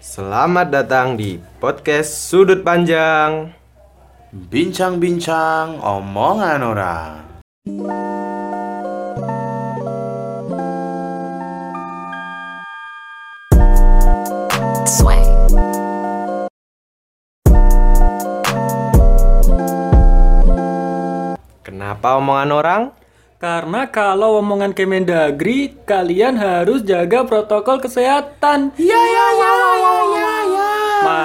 Selamat datang di podcast Sudut Panjang. Bincang-bincang omongan orang. Sway. Kenapa omongan orang? Karena kalau omongan Kemendagri, kalian harus jaga protokol kesehatan. Ya ya ya ya ya ya.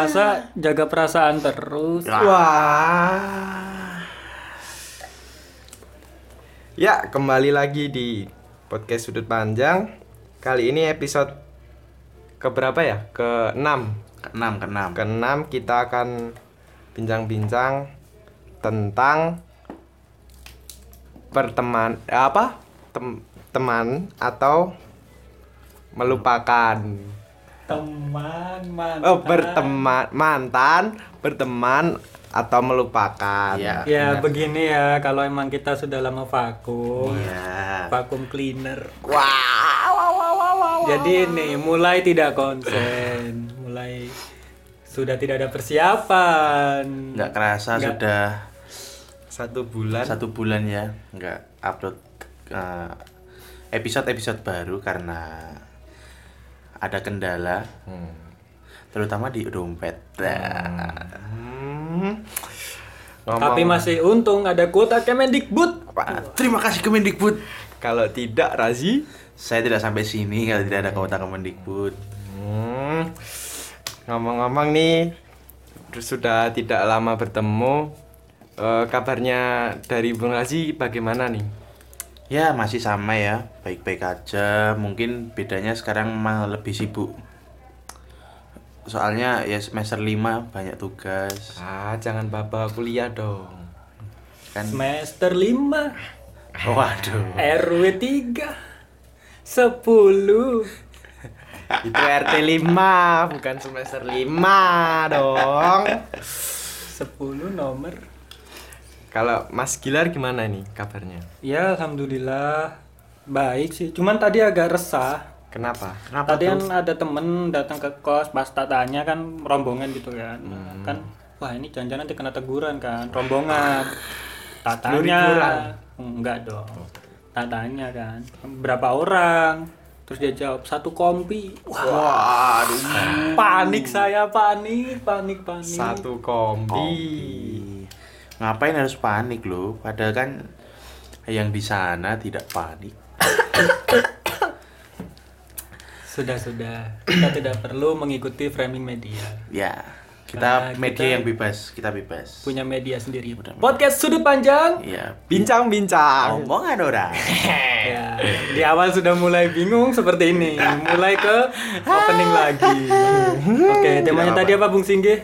Masa jaga perasaan terus? Wah. Ya, kembali lagi di podcast Sudut Panjang. Kali ini episode keberapa ya? Ke-6. Keenam keenam. Ke-6 kita akan bincang-bincang tentang perteman apa? Tem- teman atau melupakan. Teman, mantan. Oh, berteman, mantan, berteman atau melupakan. Iya. Ya begini ya, kalau emang kita sudah lama vakum, Ya. vakum cleaner. Wow, wow, wow, wow, wow. Jadi ini mulai tidak konsen, mulai sudah tidak ada persiapan. Nggak kerasa Nggak. sudah Satu bulan. satu bulan ya nggak upload eh, episode-episode baru karena ada kendala Hmm. terutama di dompet. Hmm. Tapi Ngomong- masih untung ada kuota Kemendikbud. Pak, terima kasih Kemendikbud. kalau tidak Razi. Saya tidak sampai sini kalau tidak ada kuota Kemendikbud. Hmm. Ngomong-ngomong nih sudah tidak lama bertemu. Eh, kabarnya dari Bung Razi bagaimana nih? Ya masih sama ya, baik-baik aja. Mungkin bedanya sekarang mah lebih sibuk. Soalnya ya semester 5 banyak tugas. Ah, jangan bawa kuliah dong. Kan Semester 5 waduh. RW 3 10 Itu RT 5, bukan semester 5 dong. 10 nomor Kalau Mas Gilar gimana nih kabarnya? Ya Alhamdulillah. Baik sih. Cuman tadi agak resah. Kenapa? Kenapa Tadi kan ada temen datang ke kos Pas tatanya kan rombongan gitu kan. Hmm. Kan Wah ini jangan-jangan nanti kena teguran kan Rombongan. Tatanya ribuan. Enggak dong. Tatanya kan. Berapa orang? Terus dia jawab satu kompi. Wah. Waduh. panik saya panik panik panik. Satu kombi. Ngapain harus panik loh? Padahal kan yang di sana tidak panik. Sudah sudah. Kita tidak perlu mengikuti framing media. Ya, kita media kita- yang bebas, kita bebas. Punya media sendiri. Udah. Podcast sudut panjang. Iya. Bincang-bincang. Omongan orang. Ya, di awal sudah mulai bingung seperti ini. Mulai ke opening lagi. Oke, temanya tadi apa Bung Singgih?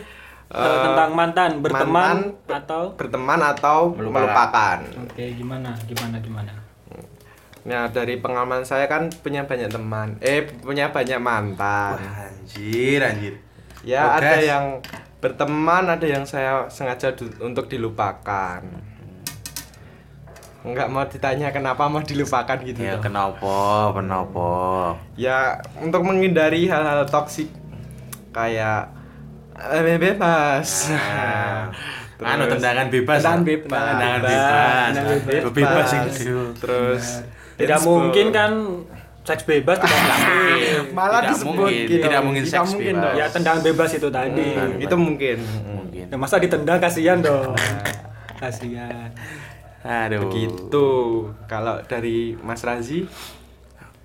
Eh, tentang mantan, berteman mantan, atau Berteman atau melupakan. Oke, gimana? Gimana gimana? Nah, dari pengalaman saya kan punya banyak teman. Eh, punya banyak mantan. Anjir, anjir. Ya, Oke. ada yang berteman, ada yang saya sengaja du- untuk dilupakan. Enggak mau ditanya kenapa mau dilupakan gitu. Ya kenapa? Kenapa? Ya, untuk menghindari hal-hal toksik kayak eh, bebas. Nah, anu tendangan bebas. Tendangan bebas. Tendangan Bebas. bebas. Tendangan Bebas, bebas. bebas itu. Terus Tidak dance mungkin kan seks bebas tidak mungkin. Malah Tidak disebut mungkin, gitu. tidak mungkin Tidak seks mungkin bebas. dong. Ya tendangan bebas itu tadi. Hmm, itu mungkin. Mungkin. Ya, masa ditendang kasihan dong. kasihan. Aduh. Begitu. Kalau dari Mas Razi,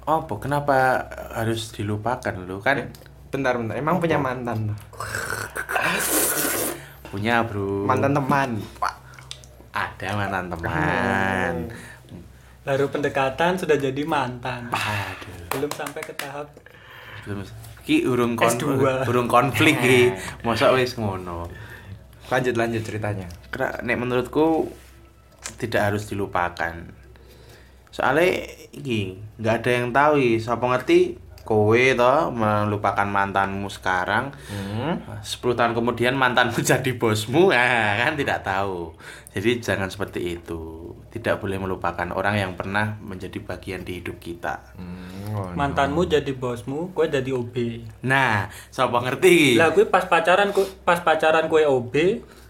Oh, kenapa harus dilupakan lu? Kan bentar bentar. Emang punya mantan? Punya, Bro. Mantan teman. Ada mantan teman. Baru pendekatan sudah jadi mantan. Aduh. Belum sampai ke tahap Belum ki urung kon S2. urung konflik ki. Masa wis ngono. Lanjut lanjut ceritanya. Karena nek menurutku tidak harus dilupakan. Soalnya iki nggak ada yang tahu iki, sapa ngerti kowe toh melupakan mantanmu sekarang Hmm. 10 tahun kemudian mantanmu jadi bosmu ah, kan tidak tahu jadi jangan seperti itu tidak boleh melupakan orang yang pernah menjadi bagian di hidup kita. Hmm, ngono. Mantanmu jadi bosmu, gue jadi OB. Nah, siapa ngerti? Lah gue pas pacaran ku- pas pacaran gue OB,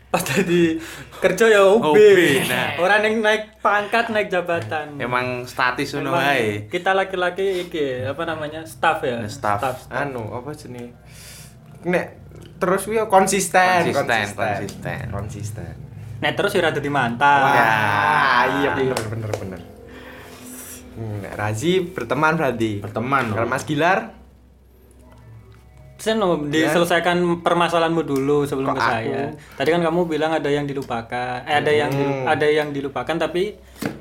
pas jadi kerja ya OB. OB, nah. Orang yang naik pangkat, naik jabatan. Emang statis ngono Emang wae. Kita laki-laki iki apa namanya? staff ya. Staff. anu apa jenis nek terus kuwi konsisten Konsisten, konsisten. konsisten Nah terus ya rada di mantan. Wah, iya bener bener bener. Hmm, Nek Razi berteman berarti. Berteman, Kalau loh. Mas Gilar Sen no, diselesaikan permasalahanmu dulu sebelum Kok ke aku? saya. Tadi kan kamu bilang ada yang dilupakan, eh, ada yang dilu- ada yang dilupakan tapi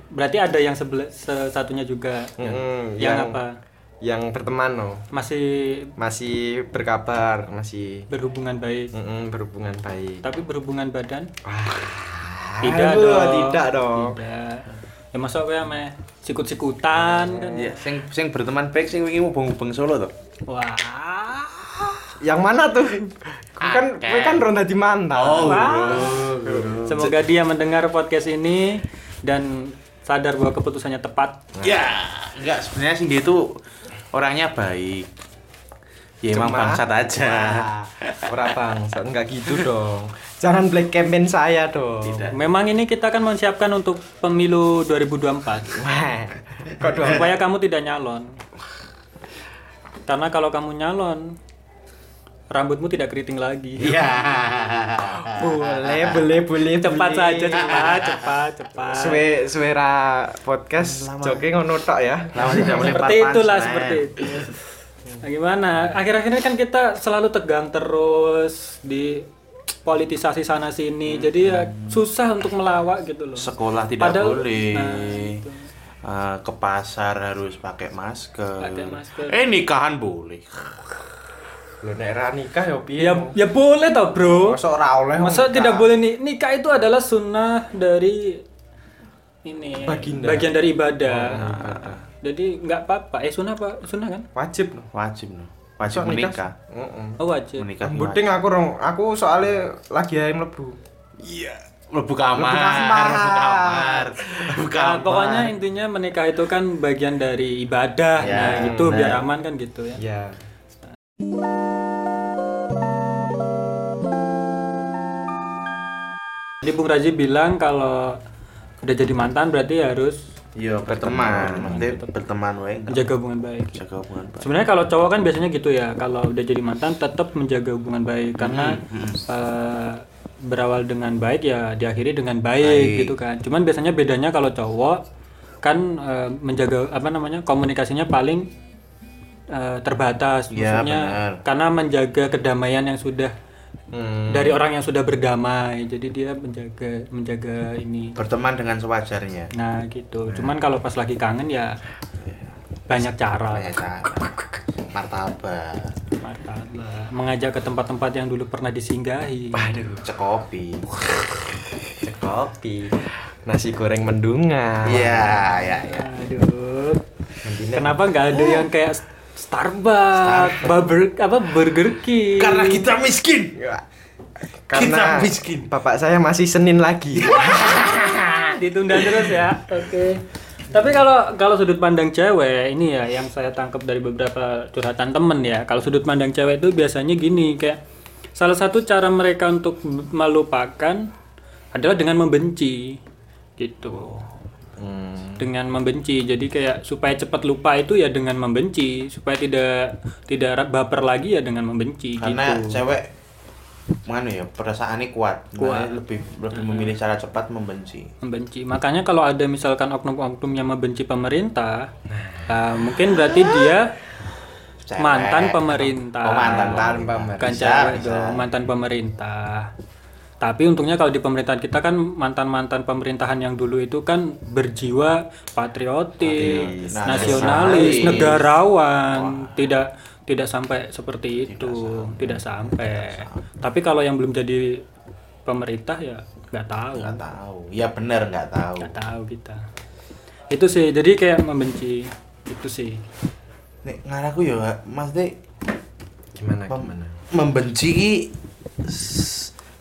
berarti ada yang sebelah se- satunya juga. Mm, yang, yang- apa? yang berteman no Masih masih berkabar masih berhubungan baik, mm-mm, berhubungan baik. tapi berhubungan badan Wah, tidak aduh, dong. tidak dong. Tidak. Ya masuk kayak meh sikut-sikutan kan. Ya, sing sing berteman baik sing wingi mubeng-mubeng Solo to. Wah. Yang mana tuh? Kan gue kan ronda di mantan. Oh. Semoga dia mendengar podcast ini dan sadar bahwa keputusannya tepat. Ya, enggak sebenarnya sing dia itu orangnya baik. Ya emang bangsat aja. Wah, Ora bangsat, enggak gitu dong. Jangan black campaign saya dong. Tidak. Memang ini kita akan menyiapkan untuk pemilu 2024 Wah, kok dua supaya kamu tidak nyalon. Karena kalau kamu nyalon, rambutmu tidak keriting lagi. Iya. boleh, boleh, boleh. Cepat boleh. saja, cepat, cepat, cepat. Suwe suara podcast joke ngono tok ya. Lama tidak melempar seperti itulah seperti itu. Nah, gimana? Akhir-akhir ini kan kita selalu tegang terus di politisasi sana sini. Jadi ya susah untuk melawak gitu loh. Sekolah tidak Padahal- boleh. Nah, itu. Eh, ke pasar harus pakai masker. Pakai masker. Eh nikahan boleh. Nek ra nikah ya piye? Ya ya boleh toh, Bro. Masa ora oleh. Masa nikah? tidak boleh nih? Nikah itu adalah sunnah dari ini Baginda. bagian dari ibadah. Oh, ibadah. Jadi nggak apa-apa. Eh sunnah apa? Sunnah kan? wajib loh. Wajib no. Wajib Masa menikah. Heeh. Oh wajib. Menikah. Buding aku rong, aku soalnya lagi ae mlebu. Iya. Lebu kamar. Mlebu kamar. Lebu kamar. Lebu Nah, kamar. pokoknya intinya menikah itu kan bagian dari ibadah. Ya, nah, gitu benar. biar aman kan gitu ya. Ya. Jadi Bung Raji bilang kalau udah jadi mantan berarti harus Iya, berteman. Maksudnya berteman wae. menjaga hubungan baik. Jaga hubungan baik. Sebenarnya kalau cowok kan biasanya gitu ya, kalau udah jadi mantan tetap menjaga hubungan baik karena eh, berawal dengan baik ya diakhiri dengan baik, Baik. gitu kan. Cuman biasanya bedanya kalau cowok kan eh, menjaga apa namanya komunikasinya paling eh, terbatas, Iya, maksudnya benar. karena menjaga kedamaian yang sudah Hmm. dari orang yang sudah berdamai, jadi dia menjaga menjaga ini. Berteman dengan sewajarnya. Nah gitu. Cuman kalau pas lagi kangen ya banyak cara. Banyak cara. Martabak. Martabak. Mengajak ke tempat-tempat yang dulu pernah disinggahi. Waduh, Cek kopi. cek kopi. Nasi goreng mendungan. Iya, iya, iya. Aduh. Kenapa nggak ada yang kayak Starbucks, Burger, apa Burger King? kita miskin. Ya. Karena Kita miskin. bapak saya masih Senin lagi. ditunda terus ya. Oke. Tapi kalau kalau sudut pandang cewek ini ya yang saya tangkap dari beberapa curhatan temen ya. Kalau sudut pandang cewek itu biasanya gini kayak salah satu cara mereka untuk melupakan adalah dengan membenci gitu. Hmm. Dengan membenci. Jadi kayak supaya cepat lupa itu ya dengan membenci, supaya tidak tidak baper lagi ya dengan membenci Karena gitu. cewek mana ya perasaannya kuat. Kuat. Makanya lebih lebih memilih cara cepat membenci. membenci. Makanya kalau ada misalkan oknum-oknum yang membenci pemerintah, nah, mungkin berarti dia Cewek. mantan pemerintah. Oh, mantan Mantan pemerintah. Bukan cewek dong, mantan pemerintah. Tapi untungnya kalau di pemerintahan kita kan mantan-mantan pemerintahan yang dulu itu kan berjiwa patriotik, Patriotis, nasionalis, nasionalis. negarawan, tidak tidak sampai seperti itu, tidak sampai. Tapi kalau yang belum jadi pemerintah ya nggak tahu, Nggak tahu. Ya bener nggak tahu. nggak tahu kita. Itu sih, jadi kayak membenci itu sih. Nek ngaraku ya maksudnya Gimana mem- gimana? membenci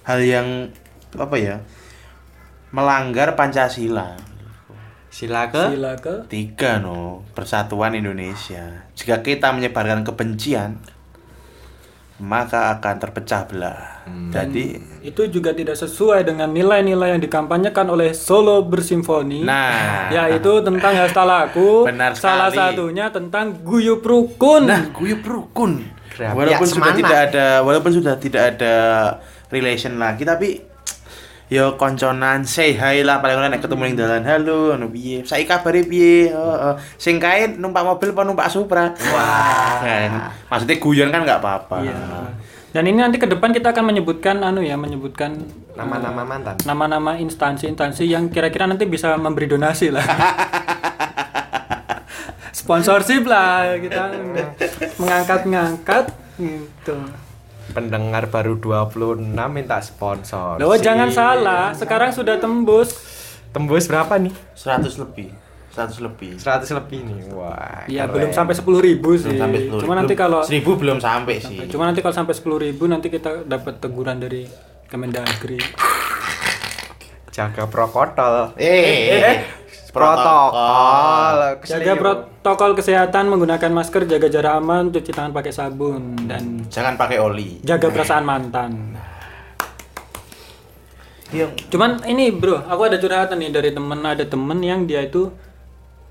hal yang apa ya melanggar pancasila Sila ke Sila ke Tiga no, persatuan Indonesia. Jika kita menyebarkan kebencian, maka akan terpecah belah. Jadi, itu juga tidak sesuai dengan nilai-nilai yang dikampanyekan oleh Solo Bersimfoni. nah, yaitu tentang hasta laku. Benar Salah sekali. satunya tentang guyup rukun. nah, guyup rukun. Walaupun ya, sudah tidak ada, walaupun sudah tidak ada relation lagi, tapi yo konconan say hi lah paling ora nek ketemu ning dalan halo anu piye saiki kabare piye heeh sing kae numpak mobil apa numpak Supra wah kan. maksudnya guyon kan nggak apa-apa Iya. Dan ini nanti ke depan kita akan menyebutkan anu ya, menyebutkan nama-nama mantan. nama-nama instansi-instansi yang kira-kira nanti bisa memberi donasi lah. Sponsorship lah kita mengangkat-ngangkat gitu. Pendengar baru 26 minta sponsor. Loh, jangan salah, sekarang sudah tembus. Tembus berapa nih? 100 lebih 100 lebih 100 lebih nih. Wah. Ya keren. belum sampai 10.000 ribu sih. belum sampai 10 Cuma nanti kalau 1000 belum sampai sih cuma nanti kalau sampai 10.000 ribu nanti kita dapat teguran dari Kemendagri. jaga protokol. eh, Protokol. Jaga protokol kesehatan menggunakan masker, jaga jarak aman, cuci tangan pakai sabun dan jangan pakai oli jaga perasaan mantan. yang Cuman ini bro, aku ada curhatan nih dari temen, ada temen yang dia itu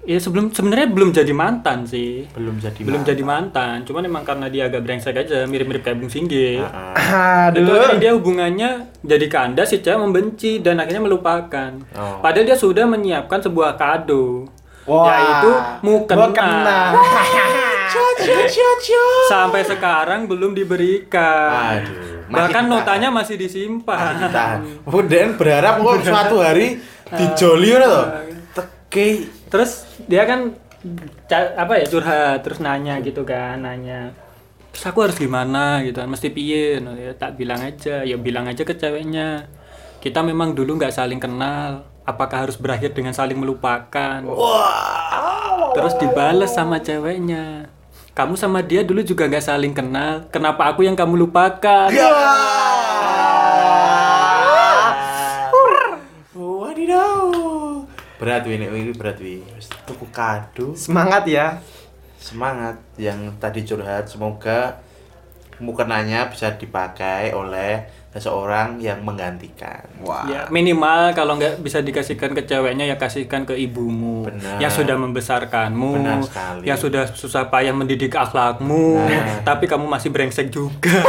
ya sebelum sebenarnya belum jadi mantan sih. belum jadi Belum ma- jadi mantan, cuman emang karena dia agak brengsek aja, mirip-mirip kayak Bung Singgi. Ah, Itu Aduh. akhirnya dia hubungannya jadi kandas, si cewek membenci dan akhirnya melupakan. Oh. Padahal dia sudah menyiapkan sebuah kado. Wah. Yaitu mukena. Mukena. Sampai sekarang belum diberikan. Aduh, masih Bahkan notanya masih disimpan. Tahan. Kemudian berharap kok suatu hari dijoli ngono to. Teke Terus dia kan apa ya curhat terus nanya gitu kan, nanya. Terus aku harus gimana gitu kan, mesti piye? No, ya, tak bilang aja, ya bilang aja ke ceweknya. Kita memang dulu nggak saling kenal. Apakah harus berakhir dengan saling melupakan? Terus dibales sama ceweknya. Kamu sama dia dulu juga nggak saling kenal. Kenapa aku yang kamu lupakan? Wadidaw. Berat ini ini berat wi. Wis tuku kado. Semangat ya. Semangat yang tadi curhat semoga mukenanya bisa dipakai oleh seseorang yang menggantikan. Wah. Ya, minimal kalau nggak bisa dikasihkan ke ceweknya ya kasihkan ke ibumu Benar. yang sudah membesarkanmu, Benar sekali. yang sudah susah payah mendidik akhlakmu, Nah. tapi kamu masih brengsek juga.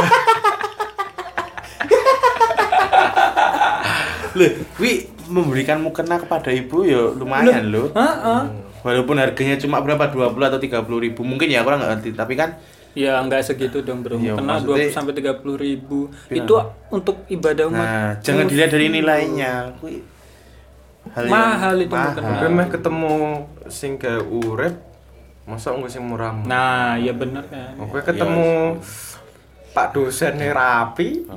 Loh, wi memberikan mukena kepada ibu ya lumayan loh. Heeh. Walaupun harganya cuma berapa 20 atau 30 ribu mungkin ya kurang nggak ngerti tapi kan Ya nggak segitu dong bro, Iya, kena maksudnya- 20 sampai 30 ribu. Itu untuk ibadah umat. nah jangan dilihat dari nilainya. Wi, hal Mahal itu mahal. mah ketemu sing ke urip masa nggak sing murah Nah, ya bener kan. Gue ketemu Pak dosen rapi.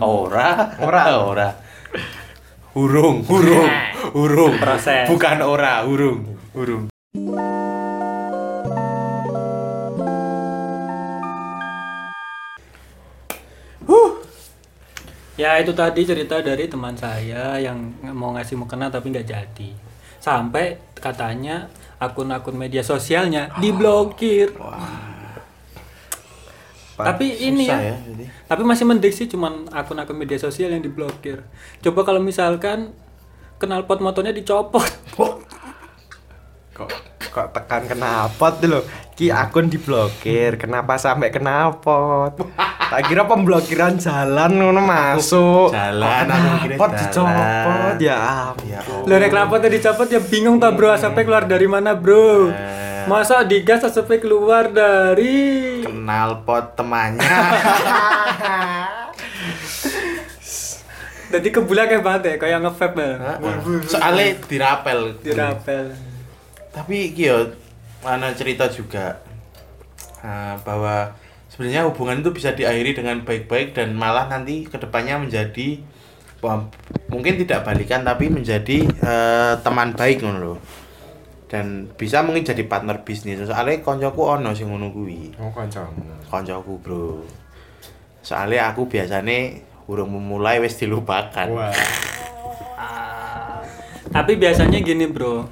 Ora, Ora. ora. Hurung, hurung, hurung. Proses. Bukan ora, hurung, hurung. Ya itu tadi cerita dari teman saya yang mau ngasih mukena tapi nggak jadi. Sampai katanya akun-akun media sosialnya diblokir. Tapi ini Susah ya, ya, jadi. tapi masih mending sih cuman akun-akun media sosial yang diblokir. Coba kalau misalkan knalpot motornya dicopot. Kok kok tekan kenapa tuh lo? Ki akun diblokir. Kenapa sampai kenapa? Tak kira pemblokiran jalan ngono masuk. Jalan, Pot jalan. dicopot ya. ampun. Ya. Lo nek dicopot ya bingung tak bro asapnya keluar dari mana bro? Eh. Masa digas asapnya keluar dari Kenal pot temannya. Jadi kebulan kayak banget ya, kayak nge-vape ya. Soalnya dirapel. Dirapel. Tapi iki yo mana cerita juga eh, bahwa sebenarnya hubungan itu bisa diakhiri dengan baik-baik dan malah nanti ke depannya menjadi mungkin tidak balikan tapi menjadi eh, teman baik loh. Dan bisa mungkin jadi partner bisnis. Soalnya koncoku ono sing ngono kuwi. Oh kancamu. Koncoku, Bro. Soalnya aku biasanya urung memulai wis dilupakan. Wah. Tapi biasanya gini bro,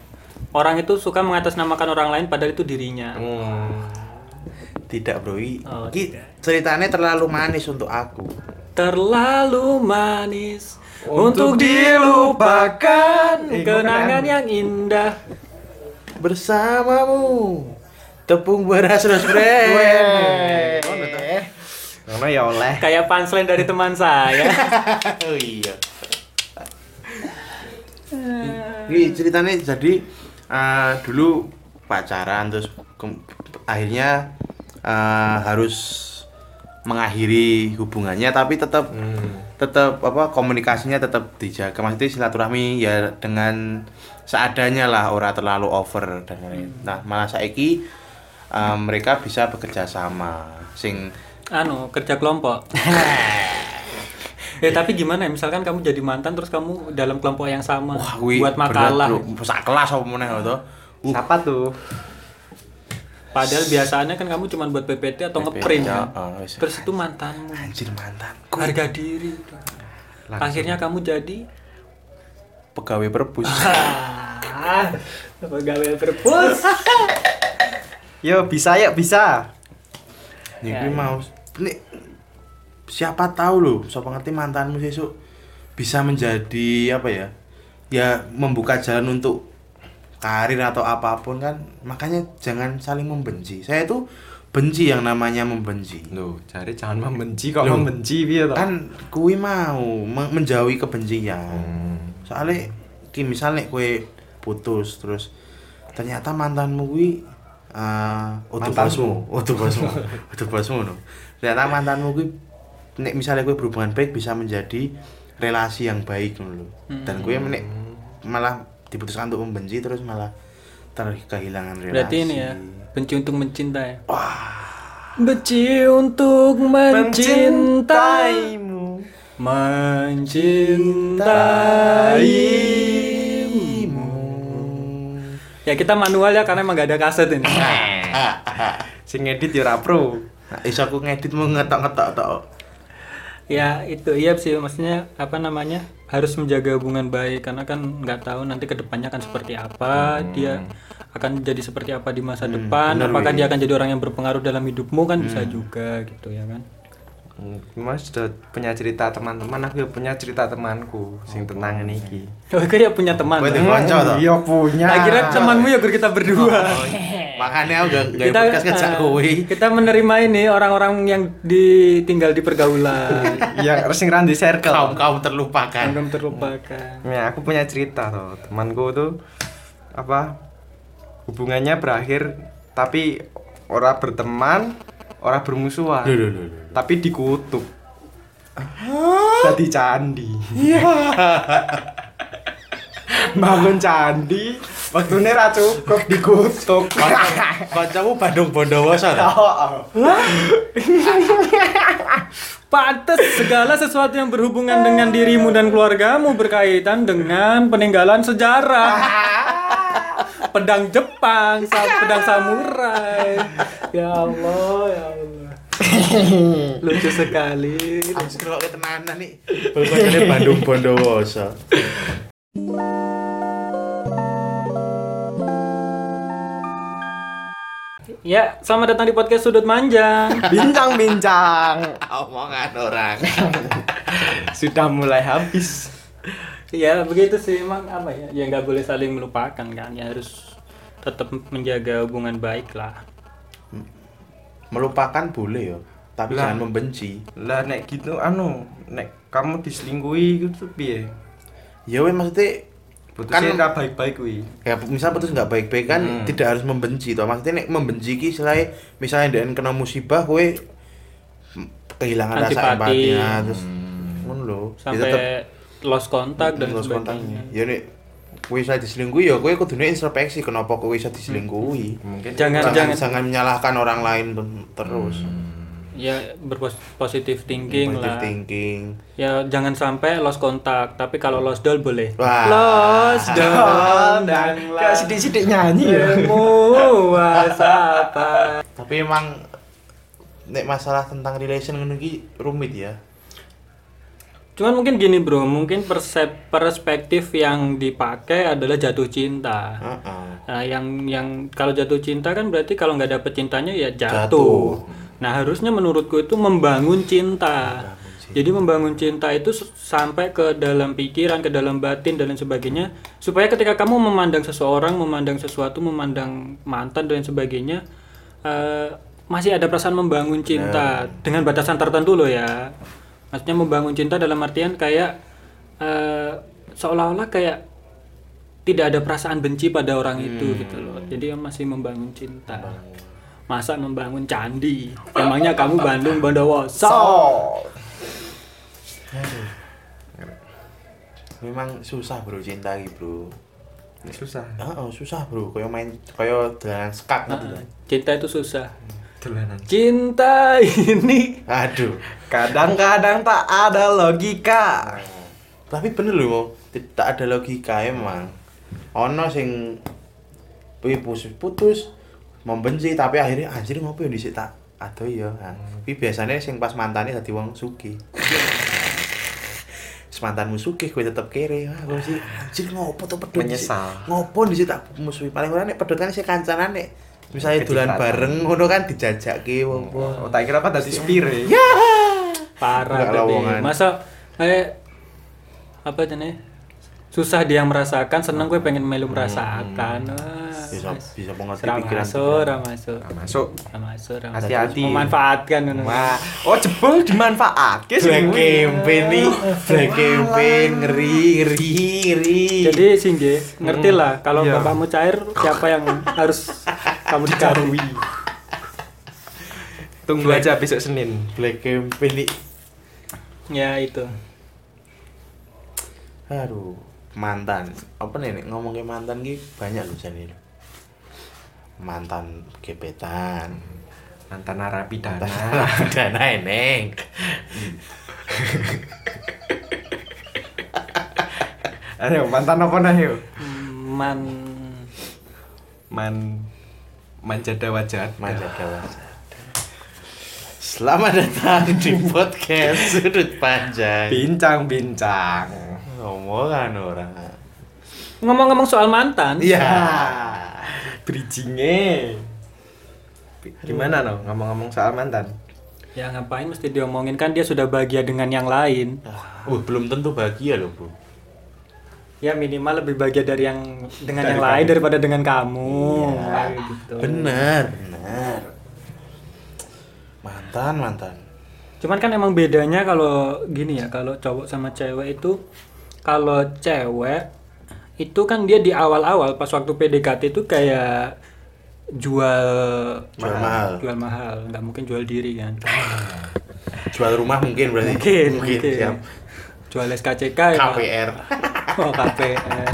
orang itu suka mengatasnamakan orang lain padahal itu dirinya. Hmm. Tidak, Bro. Oh, Ki, ceritanya terlalu manis untuk aku. Terlalu manis Untuk untuk dilupakan Eh, kenangan yang indah. Bersamamu. Tepung beras ros Weh. Ngono ya oleh. Kayak punchline dari teman saya. oh iya. Ini ceritanya jadi eh, dulu pacaran terus ke- akhirnya eh, harus mengakhiri hubungannya tapi tetap tetap apa komunikasinya tetap dijaga. Maksudnya silaturahmi ya dengan seadanya lah ora terlalu over dan lain nah malah saiki eh, mereka bisa bekerja sama. Sing anu, kerja kelompok. Eh tapi gimana ya? Misalkan kamu jadi mantan terus kamu dalam kelompok yang sama wah kuwi buat makalah. sak kelas apa meneh to Siapa tuh? Padahal biasanya kan kamu cuma buat PPT atau ngeprint ya, kan. oh, wis. Terus itu mantanmu. anjir mantan Harga diri. Akhirnya kamu jadi pegawai perpus ah, pegawai perpus. Yo bisa ya bisa. Nih Ya, ya. mau nih siapa tahu loh, siapa ngerti mantanmu besok bisa menjadi apa ya? Ya membuka jalan untuk karir atau apa pun kan. Makanya jangan saling membenci. Saya tuh benci yang namanya membenci. Loh, cari jangan membenci kok Loh. membenci to? Kan kui mau me- menjauhi kebencian. Hmm. Soalnya ki misalnya kue putus terus ternyata mantanmu kui uh, utuh Mantanmu. bosmu, utuh bosmu, utuh bosmu no. Ternyata mantanmu kui nek misalnya kue berhubungan baik bisa menjadi relasi yang baik loh. Dan kue nek malah diputuskan untuk membenci terus malah ter kehilangan relasi. Berarti ini ya, benci untuk mencintai. Benci untuk mencintai. Mencintaimu. Mencintaimu. Ya kita manual ya karena emang gak ada kaset ini. Sing ngedit ya ora pro. Nah, iso aku ngedit mau ngetok-ngetok tok. Ya itu iya sih. Maksudnya apa namanya harus menjaga hubungan baik. Karena kan nggak tahu nanti ke depannya akan seperti apa. Dia akan jadi seperti apa di masa depan. bener, apakah Wi. dia akan jadi orang yang berpengaruh dalam hidupmu? Kan bisa juga gitu ya kan Mas sudah punya cerita teman-teman, aku ya punya cerita temanku sing tentang ini iki. oh itu ya punya teman Kowe di konco toh? Iya punya. tak kira temanmu ya kita berdua Makanya aku gak gak kita podcast ngejak eh, kowe. kita menerima ini orang-orang yang ditinggal di pergaulan Yang sing randi circle. Kaum kaum terlupakan. belum terlupakan Ya, aku punya cerita tuh. Temanku tuh apa hubungannya berakhir tapi orang berteman, orang bermusuhan. Loh, loh, loh. Tapi dikutuk. Jadi candi. Bangun candi, waktunya ra cukup dikutuk. Kancamu Bandung Bondowoso ta? Pantes segala sesuatu yang berhubungan dengan dirimu dan keluargamu berkaitan dengan peninggalan sejarah. Pedang Jepang, sa- pedang samurai. Ya Allah, ya Allah. Lucu sekali. Harus ngelok tenanan nih. Kancane Bandung Bondowoso. Ya, selamat datang di podcast Sudut Manjang. Bincang-bincang. Omongan orang. Sudah mulai habis. Ya, begitu sih emang apa ya? Ya nggak boleh saling melupakan kan. Ya harus tetap menjaga hubungan baik lah. Melupakan boleh yo, tapi Lah. jangan membenci. Lah nek gitu anu, nek kamu diselingkuhi gitu piye? Ya weh maksudnya Putusnya Kan- ra baik-baik kuwi. ya misal putus nggak baik-baik kan Hmm. tidak harus membenci toh maksudnya nek membenci ki selain misalnya dia kena musibah kowe kehilangan rasa Antipati. empati nah, terus ngono lho Ya Sampai tetep lost kontak dan lost sebagainya. ya nek kowe bisa diselingkuhi ya kowe kudune introspeksi kenapa kowe bisa diselingkuhi Mungkin Jangan- jangan, jangan- jangan menyalahkan orang lain terus Ya berpositif thinking Positive lah. thinking Ya jangan sampai lost kontak, tapi kalau lost doll boleh. Wah. Lost doll dan kayak sidik-sidik nyanyi ya. wasapa. tapi emang nek masalah tentang relation ngono ki rumit ya Cuman mungkin gini bro, mungkin persep perspektif yang dipakai adalah jatuh cinta. Heeh. Nah, yang yang kalau jatuh cinta kan berarti kalau nggak dapet cintanya ya jatuh. Jatuh. Nah, harusnya menurutku itu membangun cinta. Jadi membangun cinta itu sampai ke dalam pikiran, ke dalam batin dan lain sebagainya, supaya ketika kamu memandang seseorang, memandang sesuatu, memandang mantan dan lain sebagainya, eh, masih ada perasaan membangun cinta dengan batasan tertentu loh ya. Maksudnya membangun cinta dalam artian kayak eh, seolah-olah kayak tidak ada perasaan benci pada orang itu gitu loh. Jadi masih membangun cinta. Masa membangun candi? Emangnya kamu Bandung Bondowoso? Memang susah bro cinta iki bro. Susah. Heeh, susah bro. Kayak main kayak dolanan skak Nah, gitu. cinta itu susah. Dolanan. Cinta ini Aduh. Kadang-kadang tak ada logika. Tapi bener loh, tidak ada logika emang. Ono sing putus putus membenci tapi akhirnya anjir ngopo yang dhisik tak aduh ya. Nah, tapi biasanya sing pas mantane dadi wong sugih. Terus mantanmu sugih kowe tetep kere. Wah, kok sih anjir ngopo pedot dhisik? Menyesal. Ngopo dhisik tak musuhi paling ora nek pedot kan sing kancanan nek misalnya dolan bareng ngono kan dijajake wong. Oh, tak kira apa tadi spire. Ya. parah lowongan. masa kayak apa nih susah dia merasakan seneng gue pengen melu merasakan Wah, Bisa bisa mengerti Ra pikiran. masuk ra masuk masuk. ra masuk ra masuk. Hati-hati. memanfaatkan ngono. Wah, oh jebol dimanfaatke Black campaign nih, black campaign ngeri ngeri ngeri. jadi Singge ngerti lah kalau Iya. bapakmu cair siapa yang harus kamu dikarui Tunggu aja besok Senin. black campaign nih. ya itu Aduh, mantan. Apa nih nek ngomong ke mantan ki banyak loh jadi. Mantan gebetan. Mantan narapidana. Dana eneng. Ayo, mantan apa yo? man Man manjada wajah. Manja dewasa. Selamat datang di podcast sudut panjang. Bincang-bincang. Ngomongan orang. ngomong-ngomong soal mantan Iya. Bridgingnya. Gimana no ngomong-ngomong soal mantan? ya ngapain mesti diomongin kan dia sudah bahagia dengan yang lain Uh, belum tentu bahagia loh, Bro. Ya minimal lebih bahagia dari yang dengan Dari yang lain kamu. daripada dengan kamu Iya. Kayak gitu. Bener, bener. Mantan, mantan. cuman kan emang bedanya kalau gini ya kalau cowok sama cewek itu kalau cewek itu kan dia di awal-awal pas waktu PDKT itu kayak jual Jual mahal. jual mahal nggak mungkin jual diri kan Jual rumah mungkin berarti. mungkin mungkin, siap. jual SKCK ya KPR. Oh KPR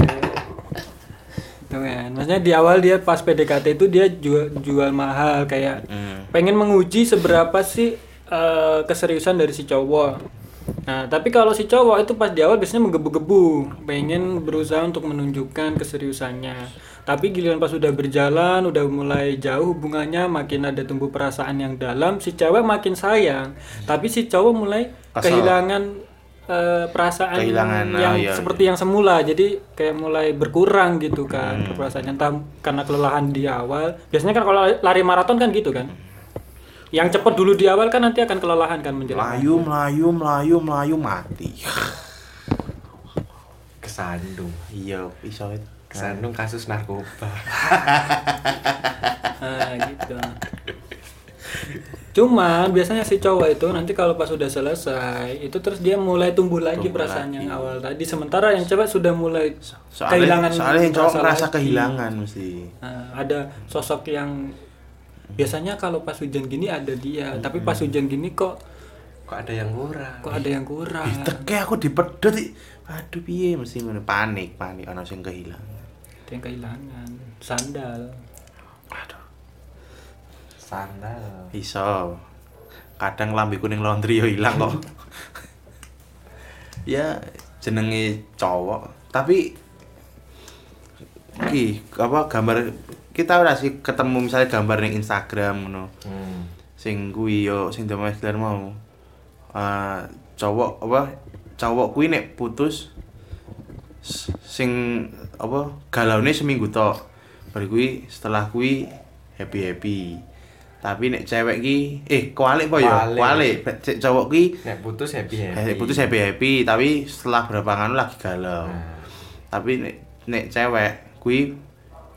itu kan. Maksudnya di awal dia pas PDKT itu dia jual jual mahal kayak Hmm. pengen menguji seberapa sih eh, keseriusan dari si cowok. Nah tapi kalau si cowok itu pas di awal biasanya menggebu-gebu pengen berusaha untuk menunjukkan keseriusannya. Tapi giliran pas sudah berjalan udah mulai jauh hubungannya makin ada tumbuh perasaan yang dalam si cewek makin sayang. Tapi si cowok mulai Kesel. kehilangan eh, perasaan Kehilangan, ah, yang iya, seperti yang semula jadi kayak mulai berkurang gitu kan Hmm. perasaannya entah karena kelelahan di awal biasanya kan kalau lari maraton kan gitu kan yang cepet dulu di awal kan nanti akan kelelahan kan menjelang Melayu, melayu, melayu, melayu mati. Kesandung. Iya, bisa itu. Kesandung kasus narkoba. nah, gitu cuman biasanya si cowok itu nanti kalau pas sudah selesai itu terus dia mulai tumbuh lagi Tumbuh perasaan lagi. yang awal tadi sementara yang cewek sudah mulai Soalnya, kehilangan soalnya yang cowok rasa ngerasa lagi. kehilangan mesti. Nah, ada sosok yang biasanya kalau pas hujan gini ada dia, tapi pas hujan gini kok Kok ada yang kurang? kok ada yang kurang. Teke aku dipedot. Aduh piye mesti panik, panik ana sing kehilangan. Ada yang kehilangan sandal. Sandal. iso. Kadang lambe kuning laundry yo ilang kok. ya jenenge cowok, tapi iki apa gambar kita ora sih ketemu misalnya gambar ning Instagram ngono. Hmm. Sing kuwi yo sing Miller mau. Eh cowok apa cowok kuwi nek putus sing apa galaune seminggu tok. Bar kuwi setelah kuwi happy-happy. Tapi nek cewek ki eh kualik apa ya? Kualik. Cek cowok ki nek putus happy eh, happy putus happy-happy tapi setelah berapa nganu lagi galau. Nah. Tapi nek nek cewek kuwi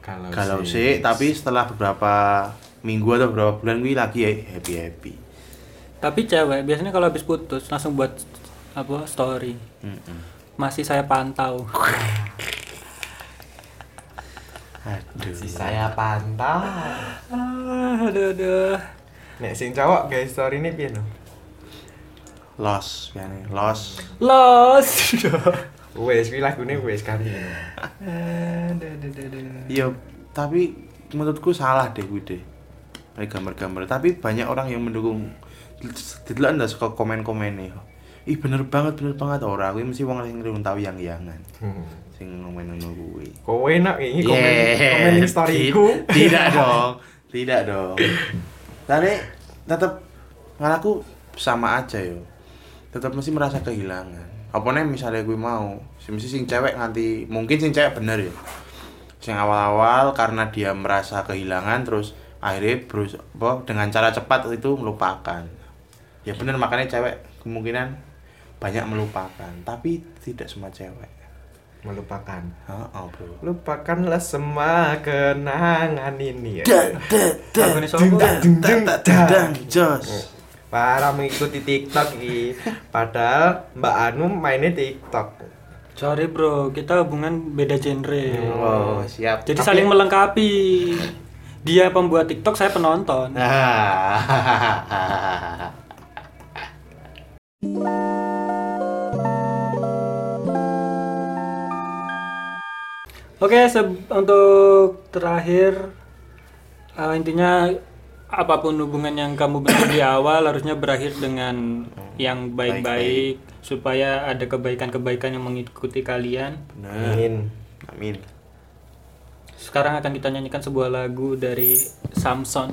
kalau galau sih tapi setelah beberapa minggu atau beberapa bulan kuwi lagi happy-happy. Tapi cewek biasanya kalau habis putus langsung buat apa story. Masih saya pantau. Aduh. si saya pantau aduh aduh. nek sing cowok guys story ini piye no Lost, yani lost. Los. wes kuwi lagune wes kali ini aduh aduh aduh, aduh. Iya, tapi menurutku salah deh gue deh. Kayak gambar-gambar, tapi banyak orang yang mendukung. Tidak anda suka komen-komen nih. Ih bener banget, bener banget orang. Gue mesti wong sing ngerung tahu yang yangan. Hmm. Sing ngomen ngono kuwi. kowe nak ini komen Yeah. komen storyku Ti- Tidak dong. Tidak dong. Tapi tetap ngalaku sama aja yo. Tetap mesti merasa kehilangan. Apa nih misalnya gue mau, si mesti sing cewek nganti mungkin sing cewek bener ya. Sing awal-awal karena dia merasa kehilangan terus akhirnya berus apa dengan cara cepat itu melupakan. Ya bener makanya cewek kemungkinan banyak melupakan, tapi tidak semua cewek. Melupakan Heeh, Bro. lupakanlah semua kenangan ini ya Lagu ini. Dan jos. para mengikuti TikTok ini padahal Mbak Anu mainnya TikTok Sorry bro, kita hubungan beda genre. Oh, siap. Jadi saling melengkapi. Dia pembuat TikTok, saya penonton. Oke, se- untuk terakhir eh, intinya apa pun hubungan yang kamu bentuk di awal harusnya berakhir dengan yang baik-baik supaya ada kebaikan-kebaikan yang mengikuti kalian. Amin Amin. Sekarang akan kita nyanyikan sebuah lagu dari Samson,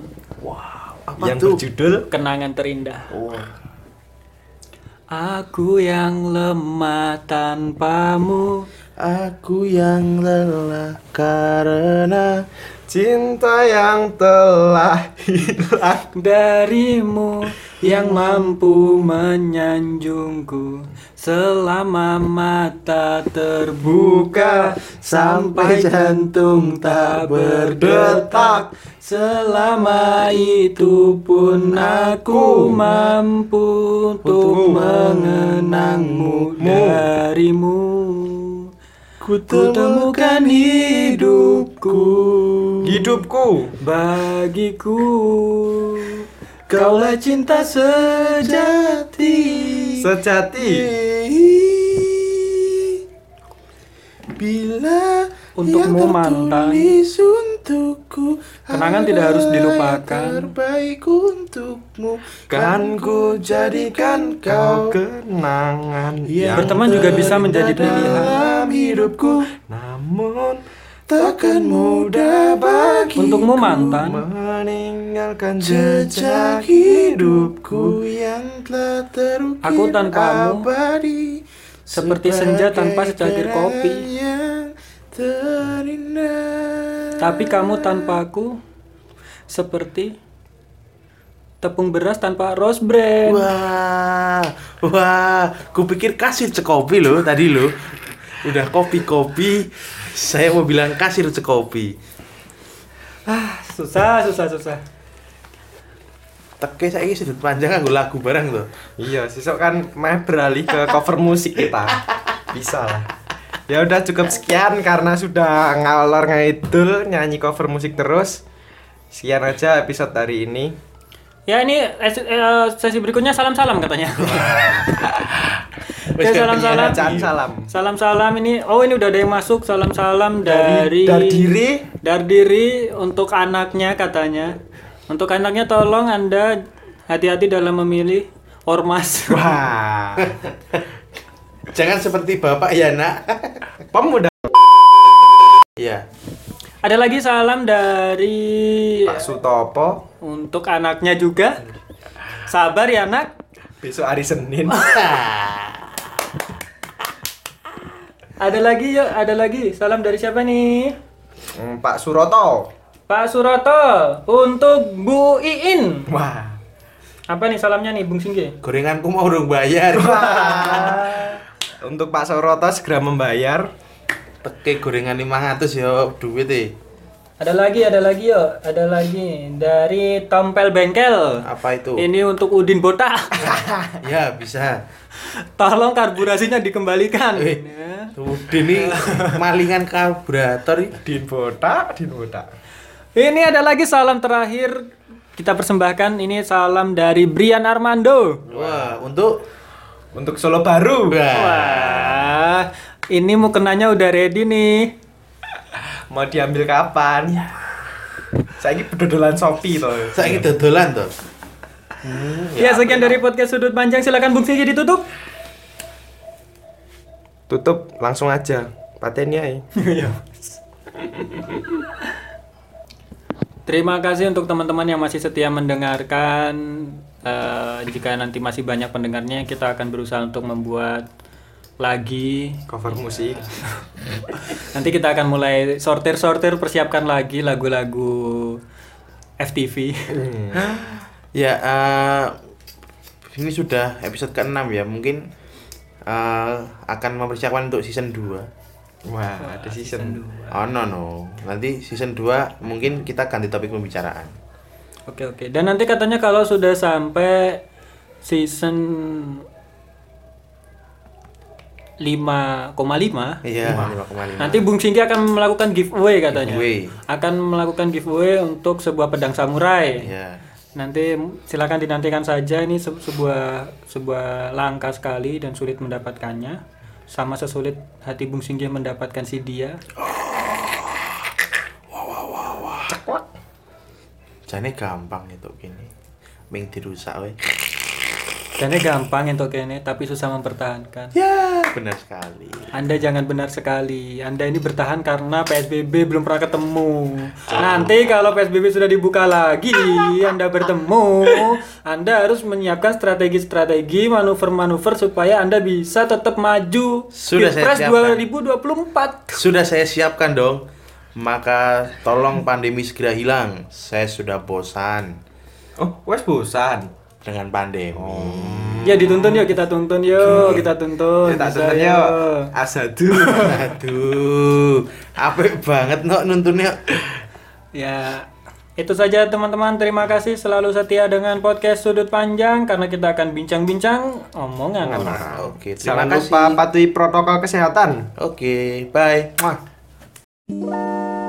Apa yang tuh? berjudul Kenangan Terindah. Oh. Aku yang lemah tanpamu Aku yang lelah karena cinta yang telah hilang. Darimu yang mampu menyanjungku selama mata terbuka sampai jantung tak berdetak. selama itu pun aku mampu untuk mengenangmu. darimu ku temukan hidupku. Hidupku? Bagiku. Kaulah cinta sejati. Sejati? Bila Untukmu, mantan. untukku Kenangan tidak harus dilupakan. terbaik untukmu. Kan ku jadikan kau kenangan. yang Berteman juga bisa menjadi pilihan. hidupku. Namun takkan mudah bagi Untukmu mantan meninggalkan jejak hidupku yang telah terukir Aku tanpamu. abadi. Seperti senja tanpa secangkir kopi. Terindah. Tapi kamu tanpaku Seperti Tepung beras tanpa rose bran wah wah kupikir kasir cekopi loh tadi loh. Udah kopi kopi saya mau bilang kasir cekopi. Ah susah susah susah. Teke saya sudut panjang aku lagu bareng tuh iya sesok kan meh beralih ke cover musik kita. Bisa lah ya udah cukup sekian karena sudah ngalor ngidul nyanyi cover musik terus. Sekian aja episode hari ini. Ya ini eh, sesi berikutnya salam-salam katanya. Oke salam-salam. bacaan salam. Salam-salam ini Oh ini udah ada yang masuk. Salam-salam dari dari diri. Dari diri Untuk anaknya katanya. Untuk anaknya tolong anda Hati-hati dalam memilih Ormas. Wah jangan seperti bapak ya nak pemuda iya Ada lagi salam dari Pak Sutopo Untuk anaknya juga Sabar ya nak besok hari Senin Ada lagi yuk, ada lagi. Salam dari siapa nih? Hmm, Pak Suroto. Pak Suroto untuk Bu Iin. Wah. Apa nih salamnya nih Bung Singgi? Gorenganku mau dong bayar. Untuk Pak Suroto segera membayar. Teke gorengan 500 ya duit e. Ada lagi, ada lagi yuk, ada lagi dari Tompel Bengkel. Apa itu? Ini untuk Udin Botak. Ya bisa. Tolong karburasinya dikembalikan. Eh, Ya. Udin ini malingan karburator ini. Din botak, din botak. Ini ada lagi salam terakhir kita persembahkan ini salam dari Brian Armando. Wah, untuk Untuk Solo baru. Wah. Wah, ini mukenanya udah ready nih. Mau diambil kapan? Saya ini bedodolan Shopee toh. Saya ini dodolan tuh. Ya, sekian dari podcast sudut panjang silakan Bung Singgi ditutup. Tutup langsung aja. Patennya ya. Terima kasih untuk teman-teman yang masih setia mendengarkan. Eh, jika nanti masih banyak pendengarnya, kita akan berusaha untuk membuat lagi. Cover musik. Nanti kita akan mulai sortir-sortir, persiapkan lagi lagu-lagu FTV. Ya, eh, ini sudah episode ke-6 ya. Mungkin eh, akan mempersiapkan untuk season 2. Wah, ada season. Oh no no. Nanti season 2 mungkin kita ganti topik pembicaraan. Oke oke. Dan nanti katanya kalau sudah sampai season 5,5 Iya, 5,5. nanti Bung Singgi akan melakukan giveaway katanya. Giveaway. Akan melakukan giveaway untuk sebuah pedang samurai. Iya. Nanti silakan dinantikan saja ini se- sebuah sebuah langka sekali dan sulit mendapatkannya. Sama sesulit hati Bung Singgi mendapatkan si dia. Jane gampang itu gini. Ming dirusak we. Karena gampang untuk kene tapi susah mempertahankan. Ya, benar sekali. Anda jangan benar sekali. Anda ini bertahan karena PSBB belum pernah ketemu. Nanti kalau PSBB sudah dibuka lagi, Anda bertemu, Anda harus menyiapkan strategi-strategi, manuver-manuver supaya Anda bisa tetap maju Sudah saya Pilpres siapkan. 2024. Sudah saya siapkan dong. Maka tolong pandemi segera hilang. Saya sudah bosan Oh, wes bosan. dengan pandemi. Ya dituntun yuk, kita tuntun yuk, kita tuntun. Ya tak Bisa, sebenarnya yuk. Asadu. Aduh, apik banget no nuntunnya. Ya, itu saja teman-teman. Terima kasih selalu setia dengan podcast Sudut Panjang karena kita akan bincang-bincang omongan orang. Oke, terima Jangan kasih. lupa patuhi protokol kesehatan. Oke, bye. Música